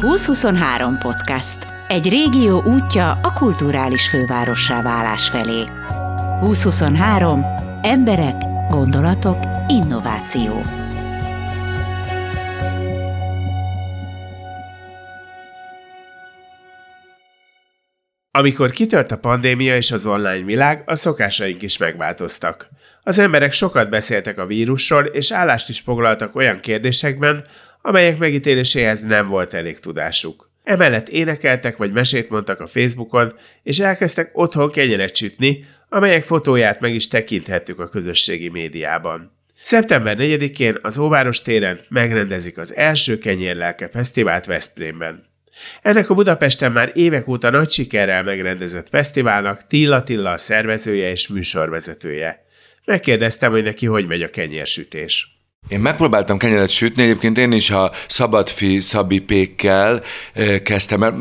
2023 podcast. Egy régió útja a kulturális fővárossá válás felé. 2023. Emberek, gondolatok, innováció. Amikor kitört a pandémia és az online világ, a szokásaink is megváltoztak. Az emberek sokat beszéltek a vírusról, és állást is foglaltak olyan kérdésekben, amelyek megítéléséhez nem volt elég tudásuk. Emellett énekeltek vagy mesét mondtak a Facebookon, és elkezdtek otthon kenyeret sütni, amelyek fotóját meg is tekinthettük a közösségi médiában. Szeptember 4-én az Óváros téren megrendezik az első Kenyérlelke Fesztivált Veszprémben. Ennek a Budapesten már évek óta nagy sikerrel megrendezett fesztiválnak Tilla Tilla a szervezője és műsorvezetője. Megkérdeztem, hogy neki hogy megy a kenyérsütés. Én megpróbáltam kenyeret sütni, egyébként én is a Szabadfi Szabi Pékkel kezdtem el,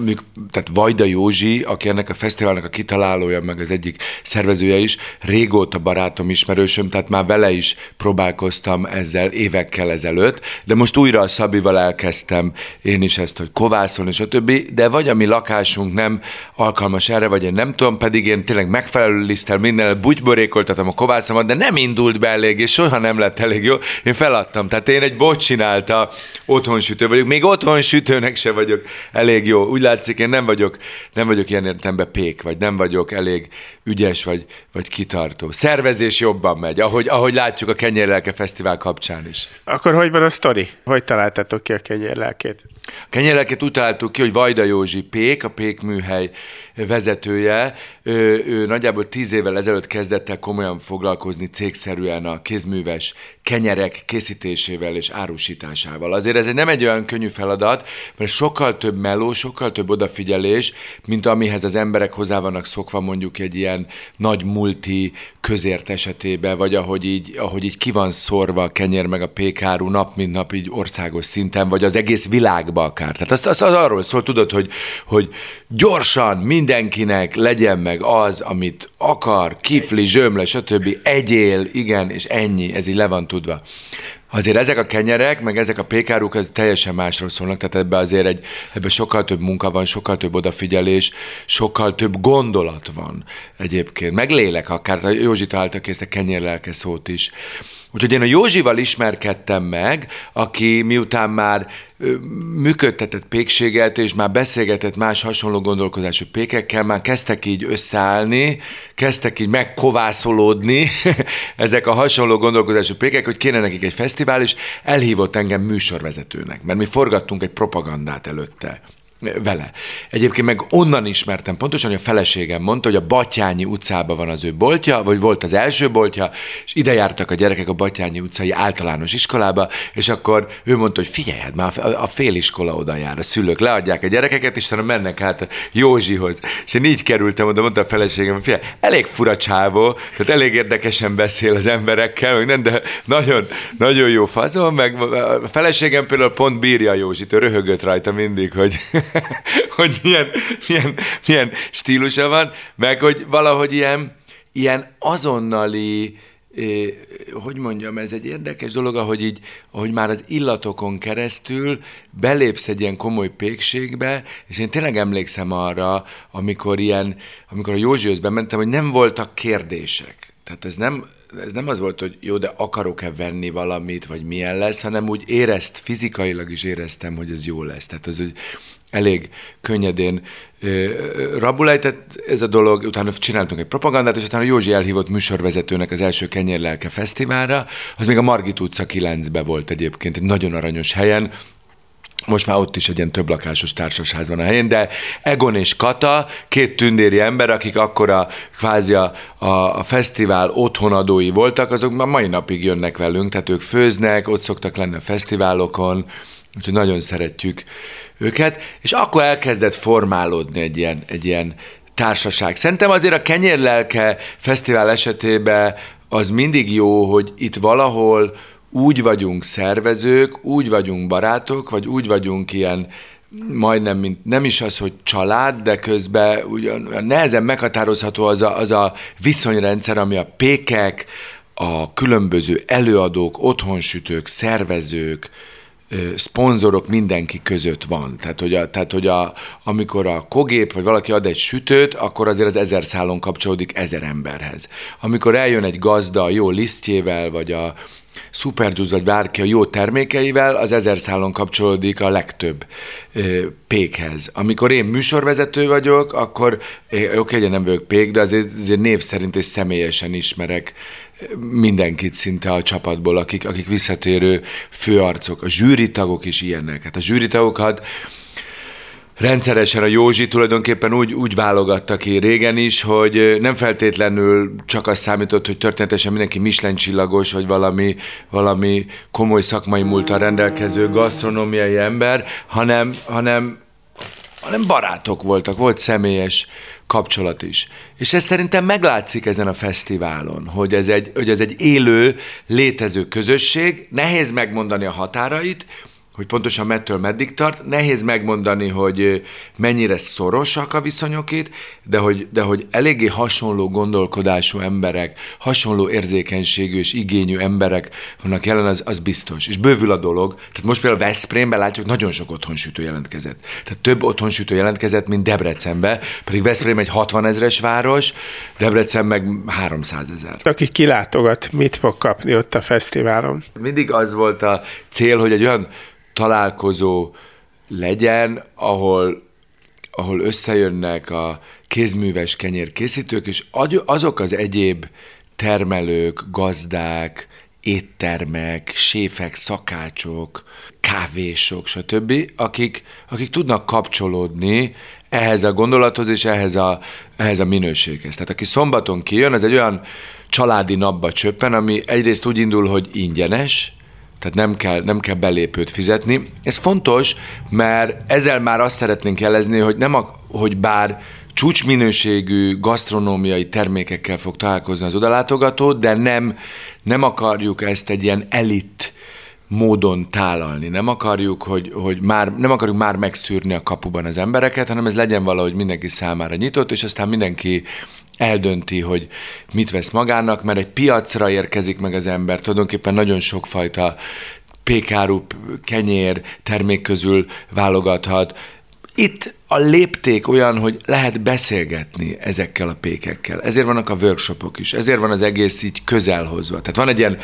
tehát Vajda Józsi, aki ennek a fesztiválnak a kitalálója, meg az egyik szervezője is, régóta barátom, ismerősöm, tehát már vele is próbálkoztam ezzel évekkel ezelőtt, de most újra a Szabival elkezdtem én is ezt, hogy kovászon és a többi, de vagy a mi lakásunk nem alkalmas erre, vagy én nem tudom, pedig én tényleg megfelelő liszttel minden bugyborékoltatom a kovászomat, de nem indult be elég, és soha nem lett elég jó. Én fel feladtam. Tehát én egy bot csinálta otthonsütő vagyok. Még otthonsütőnek se vagyok elég jó. Úgy látszik, én nem vagyok, nem vagyok ilyen értelemben pék, vagy nem vagyok elég ügyes, vagy, vagy kitartó. Szervezés jobban megy, ahogy, ahogy látjuk a Kenyérlelke Fesztivál kapcsán is. Akkor hogy van a sztori? Hogy találtatok ki a Kenyérlelkét? A kenyereket úgy találtuk ki, hogy Vajda Józsi Pék, a Pék műhely vezetője, ő, ő nagyjából tíz évvel ezelőtt kezdett el komolyan foglalkozni cégszerűen a kézműves kenyerek készítésével és árusításával. Azért ez nem egy olyan könnyű feladat, mert sokkal több meló, sokkal több odafigyelés, mint amihez az emberek hozzá vannak szokva mondjuk egy ilyen nagy multi közért esetében, vagy ahogy így, ahogy így ki van szorva a kenyer meg a pékáru nap, mint nap így országos szinten, vagy az egész országba akár. Tehát az, az, az arról szól, tudod, hogy, hogy gyorsan mindenkinek legyen meg az, amit akar, kifli, zsömle, stb. Egyél, igen, és ennyi, ez így le van tudva. Azért ezek a kenyerek, meg ezek a pékáruk, ez teljesen másról szólnak, tehát ebbe azért egy, ebbe sokkal több munka van, sokkal több odafigyelés, sokkal több gondolat van egyébként, meg lélek akár, Józsi találta ki ezt a kenyérlelke szót is. Úgyhogy én a Józsival ismerkedtem meg, aki miután már működtetett pékséget, és már beszélgetett más hasonló gondolkozású pékekkel, már kezdtek így összeállni, kezdtek így megkovászolódni ezek a hasonló gondolkozású pékek, hogy kéne nekik egy fesztivál, és elhívott engem műsorvezetőnek, mert mi forgattunk egy propagandát előtte vele. Egyébként meg onnan ismertem pontosan, hogy a feleségem mondta, hogy a Batyányi utcában van az ő boltja, vagy volt az első boltja, és ide jártak a gyerekek a Batyányi utcai általános iskolába, és akkor ő mondta, hogy figyelj, hát már a féliskola oda jár, a szülők leadják a gyerekeket, és utána mennek át a Józsihoz. És én így kerültem oda, mondta a feleségem, figyelj, elég fura csávó, tehát elég érdekesen beszél az emberekkel, meg nem, de nagyon, nagyon jó fazon, meg a feleségem például pont bírja Józsit, ő röhögött rajta mindig, hogy hogy milyen, milyen, milyen stílusa van, meg hogy valahogy ilyen, ilyen azonnali, hogy mondjam, ez egy érdekes dolog, ahogy, így, ahogy már az illatokon keresztül belépsz egy ilyen komoly pékségbe, és én tényleg emlékszem arra, amikor ilyen, amikor a Józsihoz bementem, hogy nem voltak kérdések. Tehát ez nem, ez nem az volt, hogy jó, de akarok-e venni valamit, vagy milyen lesz, hanem úgy érezt, fizikailag is éreztem, hogy ez jó lesz. Tehát az, hogy elég könnyedén rabulejtett ez a dolog, utána csináltunk egy propagandát, és utána Józsi elhívott műsorvezetőnek az első Kenyérlelke Fesztiválra, az még a Margit utca 9-be volt egyébként, egy nagyon aranyos helyen, most már ott is egy ilyen több lakásos társasház van a helyén, de Egon és Kata, két tündéri ember, akik akkor a, kvázi a, a, fesztivál otthonadói voltak, azok már mai napig jönnek velünk, tehát ők főznek, ott szoktak lenni a fesztiválokon, úgyhogy nagyon szeretjük őket, és akkor elkezdett formálódni egy ilyen, egy ilyen társaság. Szerintem azért a Kenyérlelke fesztivál esetében az mindig jó, hogy itt valahol úgy vagyunk szervezők, úgy vagyunk barátok, vagy úgy vagyunk ilyen majdnem, mint nem is az, hogy család, de közben ugyan nehezen meghatározható az a, az a viszonyrendszer, ami a pékek, a különböző előadók, otthonsütők, szervezők, szponzorok mindenki között van. Tehát, hogy, a, tehát, hogy a, amikor a kogép vagy valaki ad egy sütőt, akkor azért az ezer szálon kapcsolódik ezer emberhez. Amikor eljön egy gazda a jó lisztjével, vagy a Superjuice vagy bárki a jó termékeivel, az ezer szálon kapcsolódik a legtöbb ö, pékhez. Amikor én műsorvezető vagyok, akkor oké, okay, nem vagyok pék, de azért, azért név szerint és személyesen ismerek mindenkit szinte a csapatból, akik, akik visszatérő főarcok. A zsűritagok is ilyenek. Hát a zsűritagokat rendszeresen a Józsi tulajdonképpen úgy, úgy válogatta ki régen is, hogy nem feltétlenül csak azt számított, hogy történetesen mindenki Michelin csillagos, vagy valami, valami komoly szakmai múltal rendelkező gasztronómiai ember, hanem, hanem hanem barátok voltak, volt személyes kapcsolat is. És ez szerintem meglátszik ezen a fesztiválon, hogy ez egy, hogy ez egy élő, létező közösség, nehéz megmondani a határait, hogy pontosan mettől meddig tart. Nehéz megmondani, hogy mennyire szorosak a viszonyok itt, de hogy, de hogy eléggé hasonló gondolkodású emberek, hasonló érzékenységű és igényű emberek vannak jelen, az, az biztos. És bővül a dolog. Tehát most például Veszprémben látjuk, nagyon sok otthonsütő jelentkezett. Tehát több otthonsütő jelentkezett, mint Debrecenbe, pedig Veszprém egy 60 ezres város, Debrecen meg 300 ezer. Aki kilátogat, mit fog kapni ott a fesztiválon? Mindig az volt a cél, hogy egy olyan találkozó legyen, ahol, ahol összejönnek a kézműves kenyérkészítők, és azok az egyéb termelők, gazdák, éttermek, séfek, szakácsok, kávésok, stb., akik, akik tudnak kapcsolódni ehhez a gondolathoz és ehhez a, ehhez a minőséghez. Tehát aki szombaton kijön, az egy olyan családi napba csöppen, ami egyrészt úgy indul, hogy ingyenes, tehát nem kell, nem kell belépőt fizetni. Ez fontos, mert ezzel már azt szeretnénk jelezni, hogy nem a, hogy bár csúcsminőségű gasztronómiai termékekkel fog találkozni az odalátogató, de nem, nem akarjuk ezt egy ilyen elit módon tálalni. Nem akarjuk, hogy, hogy már, nem akarjuk már megszűrni a kapuban az embereket, hanem ez legyen valahogy mindenki számára nyitott, és aztán mindenki eldönti, hogy mit vesz magának, mert egy piacra érkezik meg az ember, tulajdonképpen nagyon sokfajta pékáru, kenyér termék közül válogathat. Itt a lépték olyan, hogy lehet beszélgetni ezekkel a pékekkel. Ezért vannak a workshopok is, ezért van az egész így közelhozva. Tehát van egy ilyen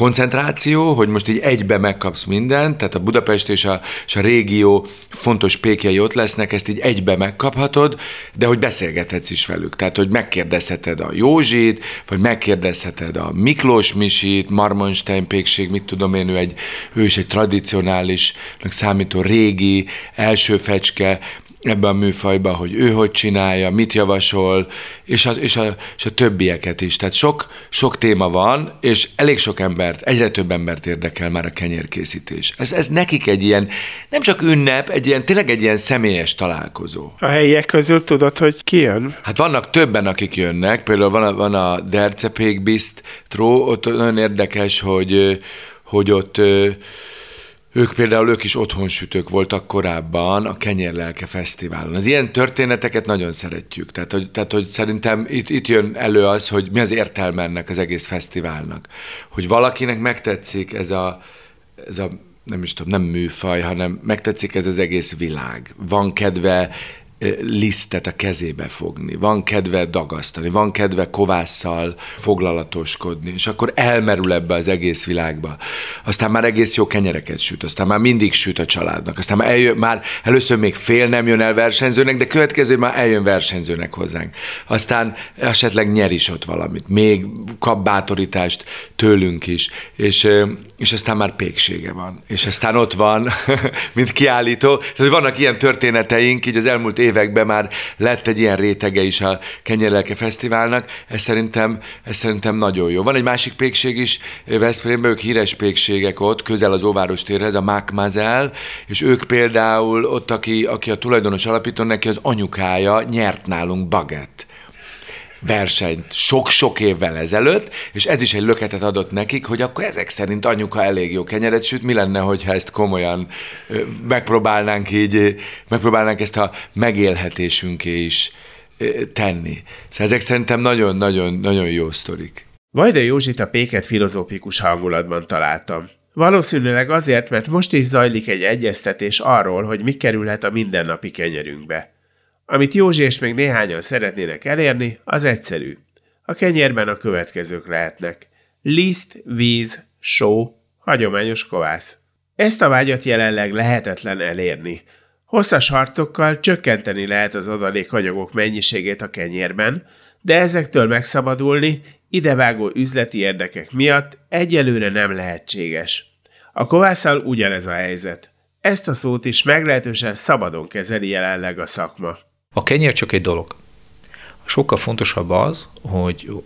koncentráció, hogy most így egybe megkapsz mindent, tehát a Budapest és a, és a régió fontos pékjei ott lesznek, ezt így egybe megkaphatod, de hogy beszélgethetsz is velük. Tehát, hogy megkérdezheted a Józsit, vagy megkérdezheted a Miklós Misit, Marmonstein pékség, mit tudom én, ő, egy, ő is egy tradicionális, számító régi, első fecske, ebben a műfajban, hogy ő hogy csinálja, mit javasol, és a, és a, és a többieket is. Tehát sok, sok téma van, és elég sok embert, egyre több embert érdekel már a kenyérkészítés. Ez, ez nekik egy ilyen, nem csak ünnep, egy ilyen, tényleg egy ilyen személyes találkozó. A helyiek közül tudod, hogy ki jön? Hát vannak többen, akik jönnek, például van a, van a Dercepék Bistró, ott nagyon érdekes, hogy, hogy ott ők például, ők is otthonsütők voltak korábban a Kenyérlelke Fesztiválon. Az ilyen történeteket nagyon szeretjük. Tehát, hogy, tehát, hogy szerintem itt, itt jön elő az, hogy mi az értelme ennek az egész fesztiválnak. Hogy valakinek megtetszik ez a, ez a nem is tudom, nem műfaj, hanem megtetszik ez az egész világ. Van kedve lisztet a kezébe fogni, van kedve dagasztani, van kedve kovásszal foglalatoskodni, és akkor elmerül ebbe az egész világba. Aztán már egész jó kenyereket süt, aztán már mindig süt a családnak, aztán már, eljön, már először még fél nem jön el versenyzőnek, de következő már eljön versenyzőnek hozzánk. Aztán esetleg nyer is ott valamit, még kap bátorítást tőlünk is, és, és aztán már péksége van. És aztán ott van, mint kiállító. Tehát vannak ilyen történeteink, így az elmúlt év években már lett egy ilyen rétege is a Kenyerlelke Fesztiválnak, ez szerintem, ez szerintem nagyon jó. Van egy másik pékség is Veszprémben, ők híres pékségek ott, közel az Óváros térhez, a Mákmazel, és ők például ott, aki, aki a tulajdonos alapító, neki az anyukája nyert nálunk bagett versenyt sok-sok évvel ezelőtt, és ez is egy löketet adott nekik, hogy akkor ezek szerint anyuka elég jó kenyeret süt, mi lenne, hogyha ezt komolyan megpróbálnánk így, megpróbálnánk ezt a megélhetésünké is tenni. Szóval ezek szerintem nagyon-nagyon-nagyon jó sztorik. Vajda Józsit a Péket filozófikus hangulatban találtam. Valószínűleg azért, mert most is zajlik egy egyeztetés arról, hogy mi kerülhet a mindennapi kenyerünkbe. Amit Józsi és még néhányan szeretnének elérni, az egyszerű. A kenyérben a következők lehetnek. Liszt, víz, só, hagyományos kovász. Ezt a vágyat jelenleg lehetetlen elérni. Hosszas harcokkal csökkenteni lehet az adalékanyagok mennyiségét a kenyérben, de ezektől megszabadulni idevágó üzleti érdekek miatt egyelőre nem lehetséges. A kovásszal ugyanez a helyzet. Ezt a szót is meglehetősen szabadon kezeli jelenleg a szakma. A kenyér csak egy dolog. Sokkal fontosabb az, hogy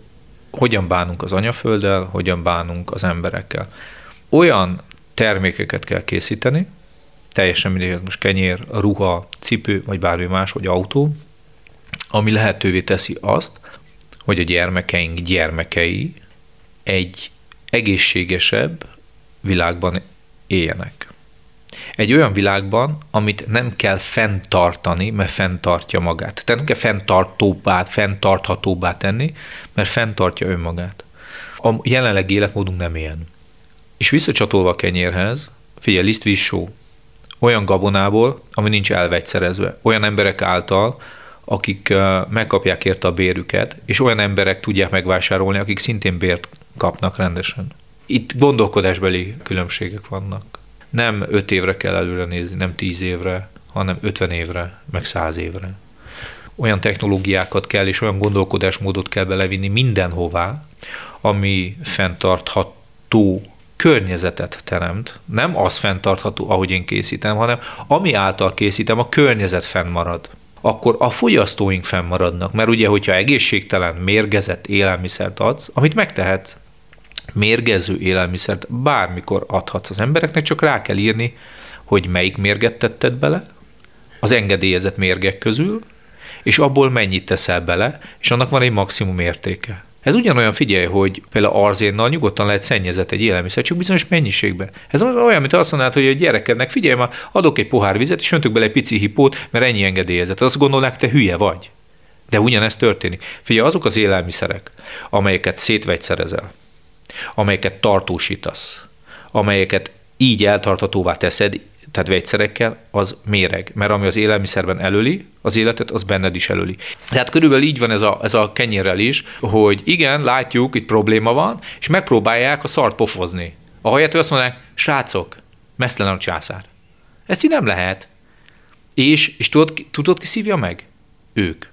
hogyan bánunk az anyafölddel, hogyan bánunk az emberekkel. Olyan termékeket kell készíteni, teljesen mindegy, most kenyér, ruha, cipő, vagy bármi más, vagy autó, ami lehetővé teszi azt, hogy a gyermekeink gyermekei egy egészségesebb világban éljenek. Egy olyan világban, amit nem kell fenntartani, mert fenntartja magát. Tehát nem kell fenntartóbbá, fenntarthatóbbá tenni, mert fenntartja önmagát. A jelenlegi életmódunk nem ilyen. És visszacsatolva a kenyérhez, figyelj, lisztvízsó, olyan gabonából, ami nincs elvegyszerezve, olyan emberek által, akik megkapják érte a bérüket, és olyan emberek tudják megvásárolni, akik szintén bért kapnak rendesen. Itt gondolkodásbeli különbségek vannak. Nem öt évre kell előre nézni, nem tíz évre, hanem 50 évre, meg száz évre. Olyan technológiákat kell, és olyan gondolkodásmódot kell belevinni mindenhová, ami fenntartható környezetet teremt. Nem az fenntartható, ahogy én készítem, hanem ami által készítem, a környezet fennmarad akkor a fogyasztóink fennmaradnak. Mert ugye, hogyha egészségtelen, mérgezett élelmiszert adsz, amit megtehetsz, mérgező élelmiszert bármikor adhatsz az embereknek, csak rá kell írni, hogy melyik mérget tetted bele, az engedélyezett mérgek közül, és abból mennyit teszel bele, és annak van egy maximum értéke. Ez ugyanolyan figyelj, hogy például arzénnal nyugodtan lehet szennyezett egy élelmiszer, csak bizonyos mennyiségben. Ez olyan, mint azt mondanád, hogy a gyerekednek figyelj, már adok egy pohár vizet, és öntök bele egy pici hipót, mert ennyi engedélyezett. Azt gondolnák, te hülye vagy. De ugyanezt történik. Figyelj, azok az élelmiszerek, amelyeket szétvegyszerezel, amelyeket tartósítasz, amelyeket így eltartatóvá teszed, tehát vegyszerekkel, az méreg. Mert ami az élelmiszerben előli az életet, az benned is előli. Tehát körülbelül így van ez a, ez a kenyérrel is, hogy igen, látjuk, itt probléma van, és megpróbálják a szart pofozni. Ahelyett, azt mondják, srácok, mesztelen a császár. Ezt így nem lehet. És, és tudod, tudod, ki szívja meg? Ők.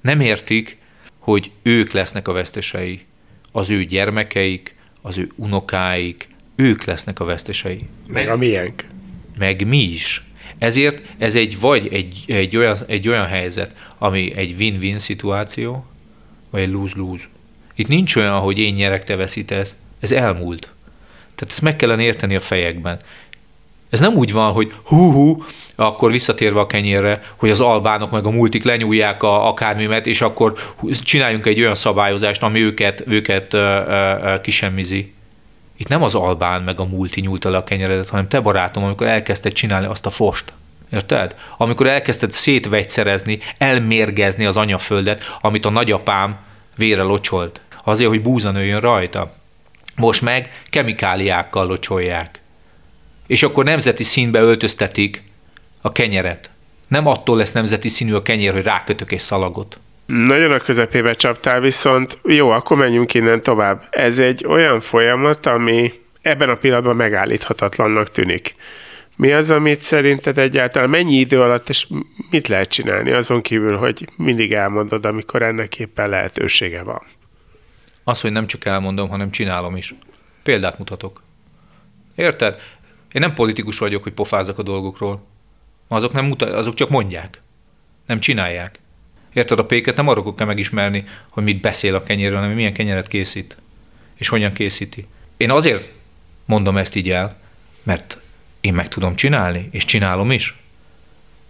Nem értik, hogy ők lesznek a vesztesei. Az ő gyermekeik, az ő unokáik, ők lesznek a vesztesei. Meg a miénk meg mi is. Ezért ez egy vagy egy, egy, olyan, egy olyan helyzet, ami egy win-win szituáció, vagy egy lose-lose. Itt nincs olyan, hogy én nyerek, te veszítesz. Ez elmúlt. Tehát ezt meg kellene érteni a fejekben. Ez nem úgy van, hogy hú-hú, akkor visszatérve a kenyérre, hogy az albánok meg a multik lenyúlják a, akármimet, és akkor csináljunk egy olyan szabályozást, ami őket, őket ö, ö, kisemmizi. Itt nem az albán meg a multi nyúlta le a kenyeredet, hanem te barátom, amikor elkezdted csinálni azt a fost. Érted? Amikor elkezdted szétvegyszerezni, elmérgezni az anyaföldet, amit a nagyapám vére locsolt. Azért, hogy búza nőjön rajta. Most meg kemikáliákkal locsolják. És akkor nemzeti színbe öltöztetik a kenyeret. Nem attól lesz nemzeti színű a kenyér, hogy rákötök egy szalagot. Nagyon a közepébe csaptál, viszont jó, akkor menjünk innen tovább. Ez egy olyan folyamat, ami ebben a pillanatban megállíthatatlannak tűnik. Mi az, amit szerinted egyáltalán mennyi idő alatt, és mit lehet csinálni azon kívül, hogy mindig elmondod, amikor ennek éppen lehetősége van? Az, hogy nem csak elmondom, hanem csinálom is. Példát mutatok. Érted? Én nem politikus vagyok, hogy pofázok a dolgokról. Azok, nem mutat, azok csak mondják. Nem csinálják. Érted, a péket nem arra kell megismerni, hogy mit beszél a kenyérről, hanem milyen kenyeret készít, és hogyan készíti. Én azért mondom ezt így el, mert én meg tudom csinálni, és csinálom is.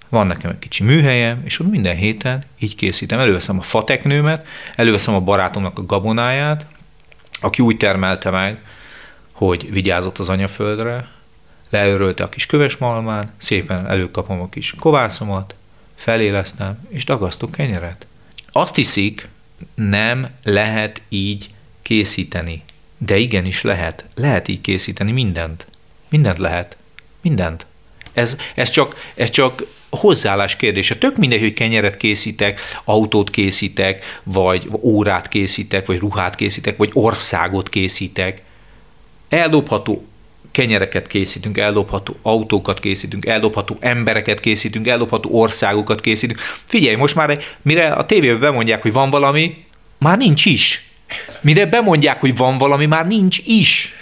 Van nekem egy kicsi műhelyem, és ott minden héten így készítem. Előveszem a fateknőmet, előveszem a barátomnak a gabonáját, aki úgy termelte meg, hogy vigyázott az anyaföldre, leörölte a kis kövesmalmán, szépen előkapom a kis kovászomat, felélesztem, és dagasztok kenyeret. Azt hiszik, nem lehet így készíteni. De igenis lehet. Lehet így készíteni mindent. Mindent lehet. Mindent. Ez, ez, csak, ez csak hozzáállás kérdése. Tök mindegy, hogy kenyeret készítek, autót készítek, vagy órát készítek, vagy ruhát készítek, vagy országot készítek. Eldobható kenyereket készítünk, eldobható autókat készítünk, eldobható embereket készítünk, eldobható országokat készítünk. Figyelj, most már mire a tévében bemondják, hogy van valami, már nincs is. Mire bemondják, hogy van valami, már nincs is.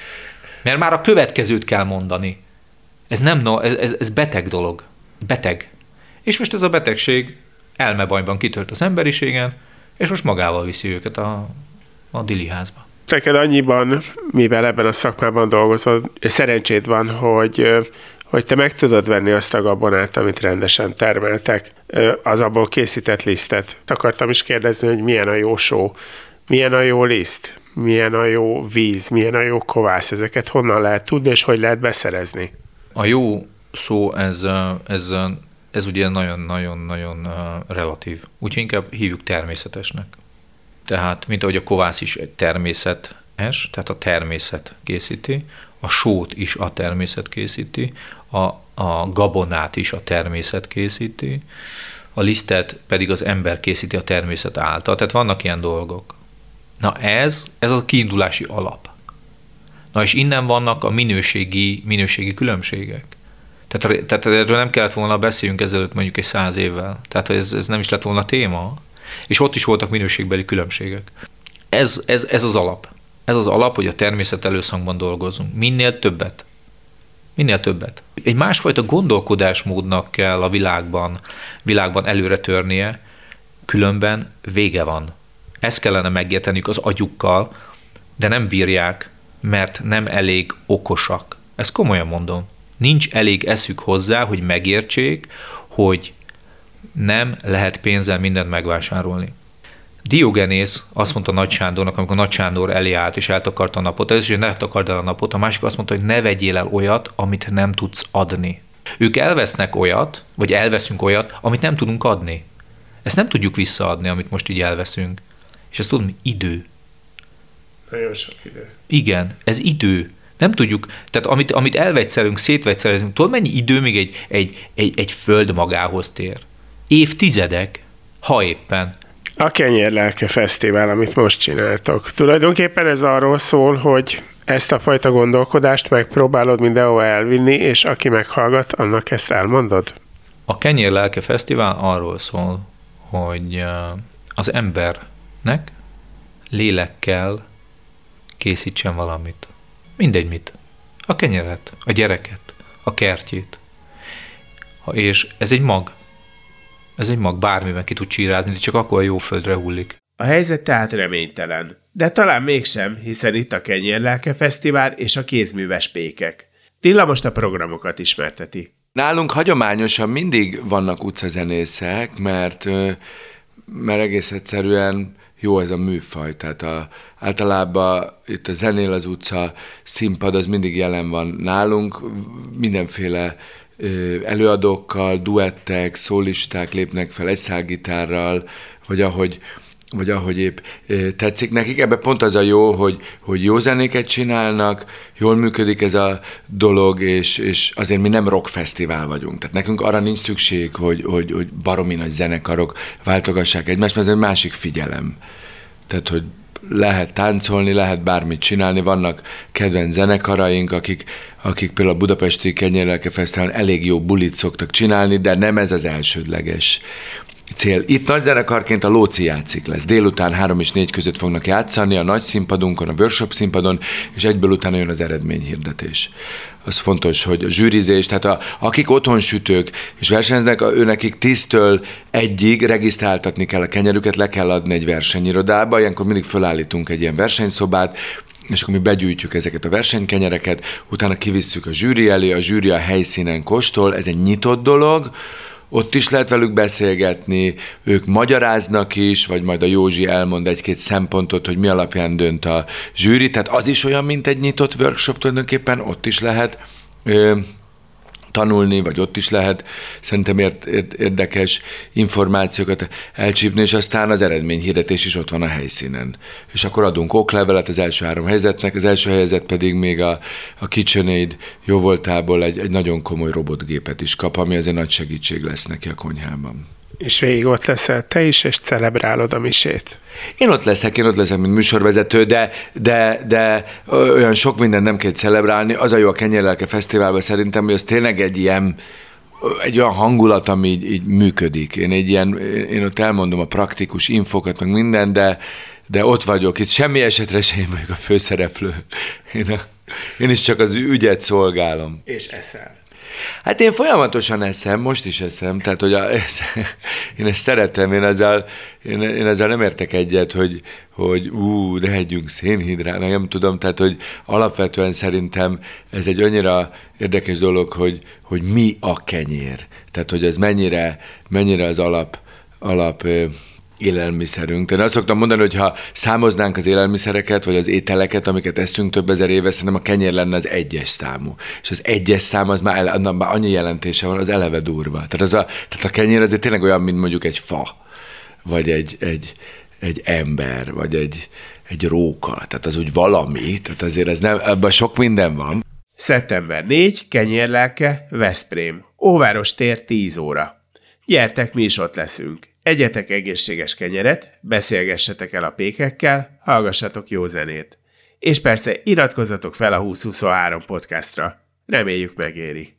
Mert már a következőt kell mondani. Ez nem, no, ez, ez beteg dolog. Beteg. És most ez a betegség elmebajban kitört az emberiségen, és most magával viszi őket a, a diliházba. Neked annyiban, mivel ebben a szakmában dolgozol, szerencséd van, hogy hogy te meg tudod venni azt a gabonát, amit rendesen termeltek, az abból készített lisztet. Akartam is kérdezni, hogy milyen a jó só, milyen a jó liszt, milyen a jó víz, milyen a jó kovász, ezeket honnan lehet tudni, és hogy lehet beszerezni? A jó szó, ez, ez, ez ugye nagyon-nagyon-nagyon relatív. Úgyhogy inkább hívjuk természetesnek. Tehát, mint ahogy a kovász is természetes, tehát a természet készíti, a sót is a természet készíti, a, a gabonát is a természet készíti, a lisztet pedig az ember készíti a természet által. Tehát vannak ilyen dolgok. Na ez, ez a kiindulási alap. Na és innen vannak a minőségi, minőségi különbségek. Tehát, tehát erről nem kellett volna beszéljünk ezelőtt mondjuk egy száz évvel. Tehát ez, ez nem is lett volna téma. És ott is voltak minőségbeli különbségek. Ez, ez, ez az alap. Ez az alap, hogy a természet előszangban dolgozunk. Minél többet. Minél többet. Egy másfajta gondolkodásmódnak kell a világban, világban előre törnie, különben vége van. Ezt kellene megérteniük az agyukkal, de nem bírják, mert nem elég okosak. Ezt komolyan mondom. Nincs elég eszük hozzá, hogy megértsék, hogy nem lehet pénzzel mindent megvásárolni. Diogenész azt mondta Nagy Sándornak, amikor Nagy Sándor elé állt és eltakarta a napot, ez is, hogy ne takard el a napot, a másik azt mondta, hogy ne vegyél el olyat, amit nem tudsz adni. Ők elvesznek olyat, vagy elveszünk olyat, amit nem tudunk adni. Ezt nem tudjuk visszaadni, amit most így elveszünk. És ezt tudom, idő. Nagyon sok idő. Igen, ez idő. Nem tudjuk, tehát amit, amit elvegyszerünk, szétvegyszerezünk, tudod mennyi idő még egy, egy, egy, egy föld magához tér? Évtizedek, ha éppen. A Kenyérlelke Fesztivál, amit most csináltok. Tulajdonképpen ez arról szól, hogy ezt a fajta gondolkodást megpróbálod mindenhova elvinni, és aki meghallgat, annak ezt elmondod? A Kenyérlelke Fesztivál arról szól, hogy az embernek lélekkel készítsen valamit. Mindegy mit. A kenyeret, a gyereket, a kertjét. És ez egy mag. Ez egy mag, bármiben ki tud csírázni, de csak akkor a jó földre hullik. A helyzet tehát reménytelen. De talán mégsem, hiszen itt a Kenyérlelke Fesztivál és a kézműves pékek. Tilla most a programokat ismerteti. Nálunk hagyományosan mindig vannak utcazenészek, mert, mert egész egyszerűen jó ez a műfaj. Tehát a, általában itt a zenél az utca színpad az mindig jelen van nálunk, mindenféle előadókkal, duettek, szólisták lépnek fel egy szálgitárral, vagy ahogy, vagy ahogy épp tetszik nekik. Ebben pont az a jó, hogy, hogy jó zenéket csinálnak, jól működik ez a dolog, és, és azért mi nem rockfesztivál vagyunk. Tehát nekünk arra nincs szükség, hogy, hogy, hogy baromi nagy zenekarok váltogassák egymást, mert ez egy másik figyelem. Tehát, hogy lehet táncolni, lehet bármit csinálni, vannak kedvenc zenekaraink, akik, akik például a Budapesti Kenyérlelke Fesztiválon elég jó bulit szoktak csinálni, de nem ez az elsődleges cél. Itt nagy zenekarként a Lóci játszik lesz. Délután három és négy között fognak játszani a nagy színpadunkon, a workshop színpadon, és egyből utána jön az eredményhirdetés. Az fontos, hogy a zsűrizés, tehát a, akik otthon sütők és versenyeznek, ő nekik tíztől egyig regisztráltatni kell a kenyerüket, le kell adni egy versenyirodába, ilyenkor mindig fölállítunk egy ilyen versenyszobát, és akkor mi begyűjtjük ezeket a versenykenyereket, utána kivisszük a zsűri elé, a zsűri a helyszínen kóstol, ez egy nyitott dolog, ott is lehet velük beszélgetni, ők magyaráznak is, vagy majd a Józsi elmond egy-két szempontot, hogy mi alapján dönt a zsűri, tehát az is olyan, mint egy nyitott workshop tulajdonképpen, ott is lehet tanulni, vagy ott is lehet szerintem ért, ért, érdekes információkat elcsípni, és aztán az eredményhirdetés is ott van a helyszínen. És akkor adunk oklevelet az első három helyzetnek, az első helyzet pedig még a, a KitchenAid jó voltából egy, egy nagyon komoly robotgépet is kap, ami azért nagy segítség lesz neki a konyhában és végig ott leszel te is, és celebrálod a misét. Én ott leszek, én ott leszek, mint műsorvezető, de, de, de olyan sok minden nem kell celebrálni. Az a jó a Kenyerlelke Fesztiválban szerintem, hogy az tényleg egy ilyen egy olyan hangulat, ami így, így működik. Én egy ilyen, én ott elmondom a praktikus infokat, meg minden, de, de ott vagyok. Itt semmi esetre sem vagyok a főszereplő. Én, a, én is csak az ügyet szolgálom. És eszel. Hát én folyamatosan eszem, most is eszem, tehát hogy a, én ezt szeretem, én ezzel, én, én ezzel nem értek egyet, hogy, hogy ú, de hegyünk szénhidrát, nem tudom, tehát hogy alapvetően szerintem ez egy annyira érdekes dolog, hogy, hogy mi a kenyér. Tehát, hogy ez mennyire, mennyire az alap, alap élelmiszerünk. Én azt szoktam mondani, hogy ha számoznánk az élelmiszereket, vagy az ételeket, amiket eszünk több ezer éve, szerintem a kenyér lenne az egyes számú. És az egyes szám az már, ele, annak már annyi jelentése van, az eleve durva. Tehát, az a, tehát a kenyér azért tényleg olyan, mint mondjuk egy fa, vagy egy, egy, egy ember, vagy egy, egy róka. Tehát az úgy valami, tehát azért ez nem, ebben sok minden van. Szeptember 4, kenyérlelke, Veszprém. Óváros tér 10 óra. Gyertek, mi is ott leszünk. Egyetek egészséges kenyeret, beszélgessetek el a pékekkel, hallgassatok jó zenét. És persze iratkozzatok fel a 2023 podcastra. Reméljük megéri.